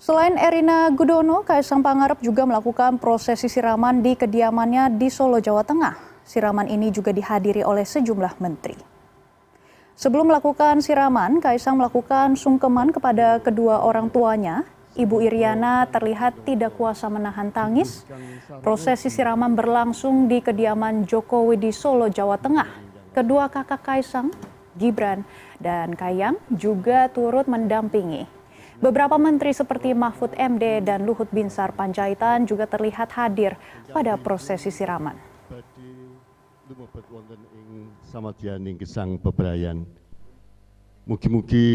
Selain Erina Gudono, Kaisang Pangarep juga melakukan prosesi siraman di kediamannya di Solo, Jawa Tengah. Siraman ini juga dihadiri oleh sejumlah menteri. Sebelum melakukan siraman, Kaisang melakukan sungkeman kepada kedua orang tuanya. Ibu Iriana terlihat tidak kuasa menahan tangis. Prosesi siraman berlangsung di kediaman Jokowi di Solo, Jawa Tengah. Kedua kakak Kaisang, Gibran, dan Kayang juga turut mendampingi. Beberapa menteri seperti Mahfud MD dan Luhut Binsar Panjaitan juga terlihat hadir pada prosesi siraman. Mugi-mugi